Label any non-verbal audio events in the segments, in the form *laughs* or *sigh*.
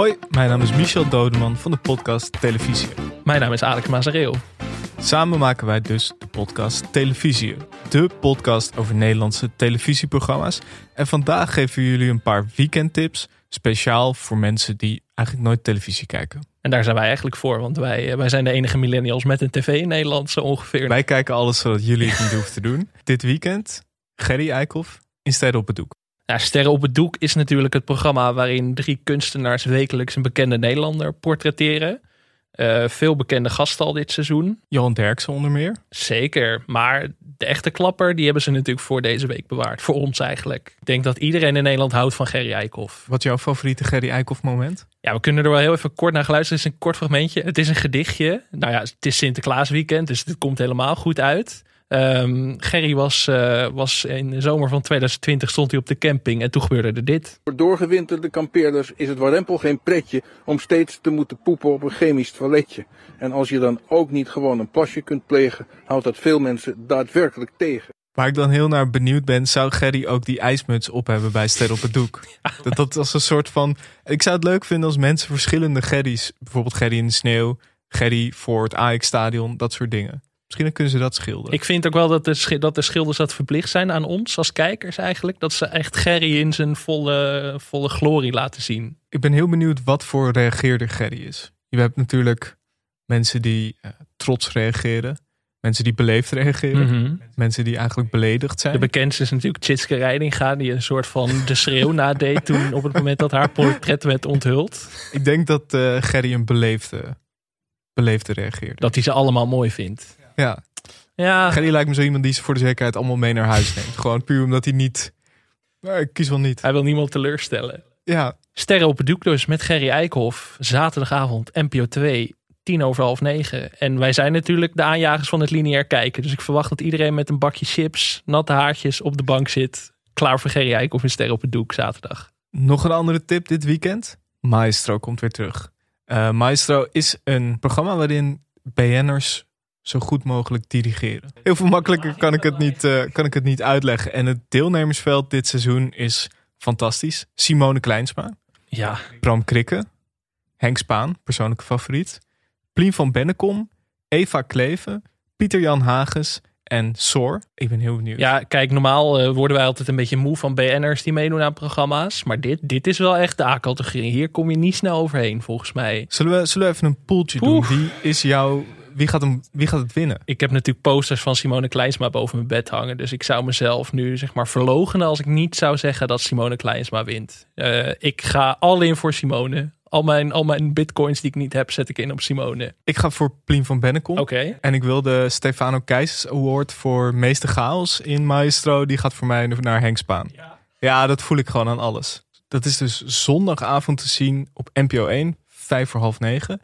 Hoi, mijn naam is Michel Dodeman van de podcast Televisie. Mijn naam is Alex Mazareel. Samen maken wij dus de podcast Televisie, de podcast over Nederlandse televisieprogramma's. En vandaag geven we jullie een paar weekendtips, speciaal voor mensen die eigenlijk nooit televisie kijken. En daar zijn wij eigenlijk voor, want wij, wij zijn de enige millennials met een tv in Nederland zo ongeveer. Wij kijken alles zodat jullie het niet hoeven te doen. Dit weekend, Gerry Eikhoff in Sterren op het Doek. Nou, Sterren op het Doek is natuurlijk het programma waarin drie kunstenaars wekelijks een bekende Nederlander portretteren. Uh, veel bekende gasten al dit seizoen. Johan Derksen onder meer. Zeker, maar de echte klapper die hebben ze natuurlijk voor deze week bewaard. Voor ons eigenlijk. Ik denk dat iedereen in Nederland houdt van Gerry Eikhoff. Wat is jouw favoriete Gerry Eikhoff moment? Ja, we kunnen er wel heel even kort naar geluisterd. Het is een kort fragmentje. Het is een gedichtje. Nou ja, het is Sinterklaasweekend, dus het komt helemaal goed uit. Um, Gerry was, uh, was in de zomer van 2020 stond hij op de camping en toen gebeurde er dit. Voor doorgewinterde kampeerders is het warempel geen pretje om steeds te moeten poepen op een chemisch toiletje. En als je dan ook niet gewoon een plasje kunt plegen, houdt dat veel mensen daadwerkelijk tegen. Waar ik dan heel naar benieuwd ben, zou Gerry ook die ijsmuts op hebben bij Ster op het Doek? *laughs* Dat dat als een soort van. Ik zou het leuk vinden als mensen verschillende Gerry's, bijvoorbeeld Gerry in de sneeuw, Gerry voor het AX-stadion, dat soort dingen. Misschien kunnen ze dat schilderen. Ik vind ook wel dat de, dat de schilders dat verplicht zijn aan ons als kijkers eigenlijk. Dat ze echt Gerry in zijn volle, volle glorie laten zien. Ik ben heel benieuwd wat voor reageerder Gerry is. Je hebt natuurlijk mensen die uh, trots reageren. Mensen die beleefd reageren. Mhm. Mensen die eigenlijk beledigd zijn. De bekendste is natuurlijk Tjitske Reidinga. Die een soort van de schreeuw *laughs* nadeed toen op het moment dat haar portret werd onthuld. Ik denk dat uh, Gerry een beleefde, beleefde reageert. Dat hij ze allemaal mooi vindt. Ja. Ja. Gerry lijkt me zo iemand die ze voor de zekerheid allemaal mee naar huis neemt. *laughs* Gewoon puur omdat hij niet... Nou, ik kies wel niet. Hij wil niemand teleurstellen. Ja. Sterren op het doek dus met Gerry Eikhoff. Zaterdagavond, NPO 2, tien over half negen. En wij zijn natuurlijk de aanjagers van het lineair kijken. Dus ik verwacht dat iedereen met een bakje chips, natte haartjes op de bank zit. Klaar voor Gerry Eikhoff en Sterren op het doek zaterdag. Nog een andere tip dit weekend. Maestro komt weer terug. Uh, Maestro is een programma waarin BN'ers zo goed mogelijk dirigeren. Heel veel makkelijker kan ik het niet, uh, kan ik het niet uitleggen. En het deelnemersveld dit seizoen is fantastisch. Simone Kleinsma. Ja. Bram Krikke. Henk Spaan, persoonlijke favoriet. Plien van Bennekom. Eva Kleven. Pieter-Jan Hagens. En Soor. Ik ben heel benieuwd. Ja, kijk, normaal uh, worden wij altijd een beetje moe van BN'ers die meedoen aan programma's. Maar dit, dit is wel echt de A-categorie. Hier kom je niet snel overheen, volgens mij. Zullen we, zullen we even een poeltje doen? Wie is jouw wie gaat, hem, wie gaat het winnen? Ik heb natuurlijk posters van Simone Kleinsma boven mijn bed hangen. Dus ik zou mezelf nu zeg maar verlogenen als ik niet zou zeggen dat Simone Kleinsma wint. Uh, ik ga al in voor Simone. Al mijn, al mijn bitcoins die ik niet heb, zet ik in op Simone. Ik ga voor Plien van Bennekom. Oké. Okay. En ik wil de Stefano Keizers Award voor meeste chaos in Maestro. Die gaat voor mij naar Henk Spaan. Ja. ja, dat voel ik gewoon aan alles. Dat is dus zondagavond te zien op NPO 1, vijf voor half negen.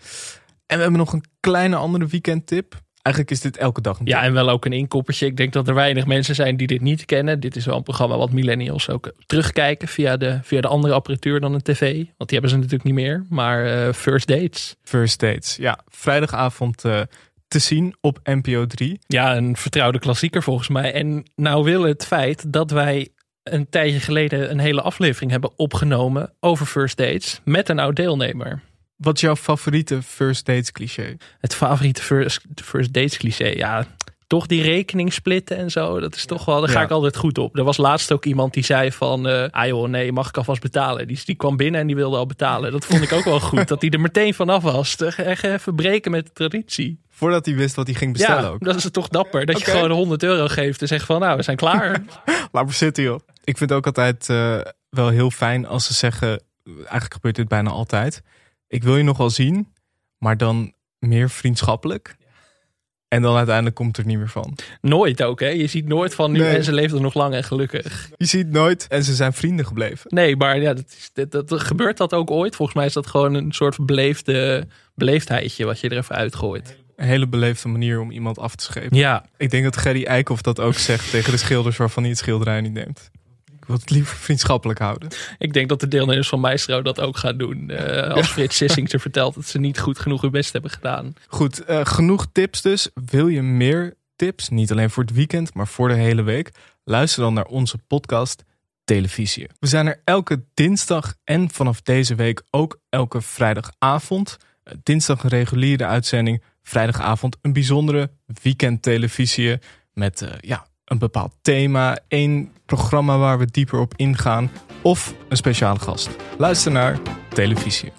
En we hebben nog een kleine andere weekendtip. Eigenlijk is dit elke dag Ja, en wel ook een inkoppertje. Ik denk dat er weinig mensen zijn die dit niet kennen. Dit is wel een programma wat millennials ook terugkijken via de, via de andere apparatuur dan een tv. Want die hebben ze natuurlijk niet meer. Maar uh, First Dates. First Dates, ja. Vrijdagavond uh, te zien op NPO 3. Ja, een vertrouwde klassieker volgens mij. En nou wil het feit dat wij een tijdje geleden een hele aflevering hebben opgenomen over First Dates met een oud deelnemer. Wat is jouw favoriete first dates cliché? Het favoriete first, first dates cliché? Ja, toch die rekening splitten en zo. Dat is toch wel, daar ga Ja. ik altijd goed op. Er was laatst ook iemand die zei van, eh ah joh, nee, mag ik alvast betalen? Die, die kwam binnen en die wilde al betalen. Dat vond ik ook wel goed, dat hij er meteen vanaf was. Echt even breken met de traditie. Voordat hij wist wat hij ging bestellen ja, ook. dat is toch dapper. Dat je gewoon 100 euro geeft en zegt van, nou, we zijn klaar. *laughs* Laat maar zitten joh. Ik vind het ook altijd eh, wel heel fijn als ze zeggen... Eigenlijk gebeurt dit bijna altijd. Ik wil je nog wel zien, maar dan meer vriendschappelijk. En dan uiteindelijk komt het er niet meer van. nooit ook, hè. Je ziet nooit van nu Nee. en ze leefden nog lang en gelukkig. Je ziet nooit en ze zijn vrienden gebleven. Nee, maar ja, dat, is, dat, dat- gebeurt dat ook ooit? Volgens mij is dat gewoon een soort beleefde beleefdheidje wat je er even uitgooit. Een hele beleefde manier om iemand af te schepen. Ja, Ik denk dat Gerry Eikhoff dat ook zegt *laughs* tegen de schilders waarvan hij het schilderij niet neemt. Wil het liever vriendschappelijk houden. ik denk dat de deelnemers van Maestro dat ook gaan doen. Eh, als Frits Sissing *laughs* ze vertelt dat ze niet goed genoeg hun best hebben gedaan. Goed, eh, genoeg tips dus. Wil je meer tips, niet alleen voor het weekend, maar voor de hele week? Luister dan naar onze podcast televisie. We zijn er elke dinsdag en vanaf deze week ook elke vrijdagavond. Eh, Dinsdag een reguliere uitzending, vrijdagavond een bijzondere weekendtelevisie met ja, een bepaald thema, één programma waar we dieper op ingaan of een speciale gast. Luister naar televisie.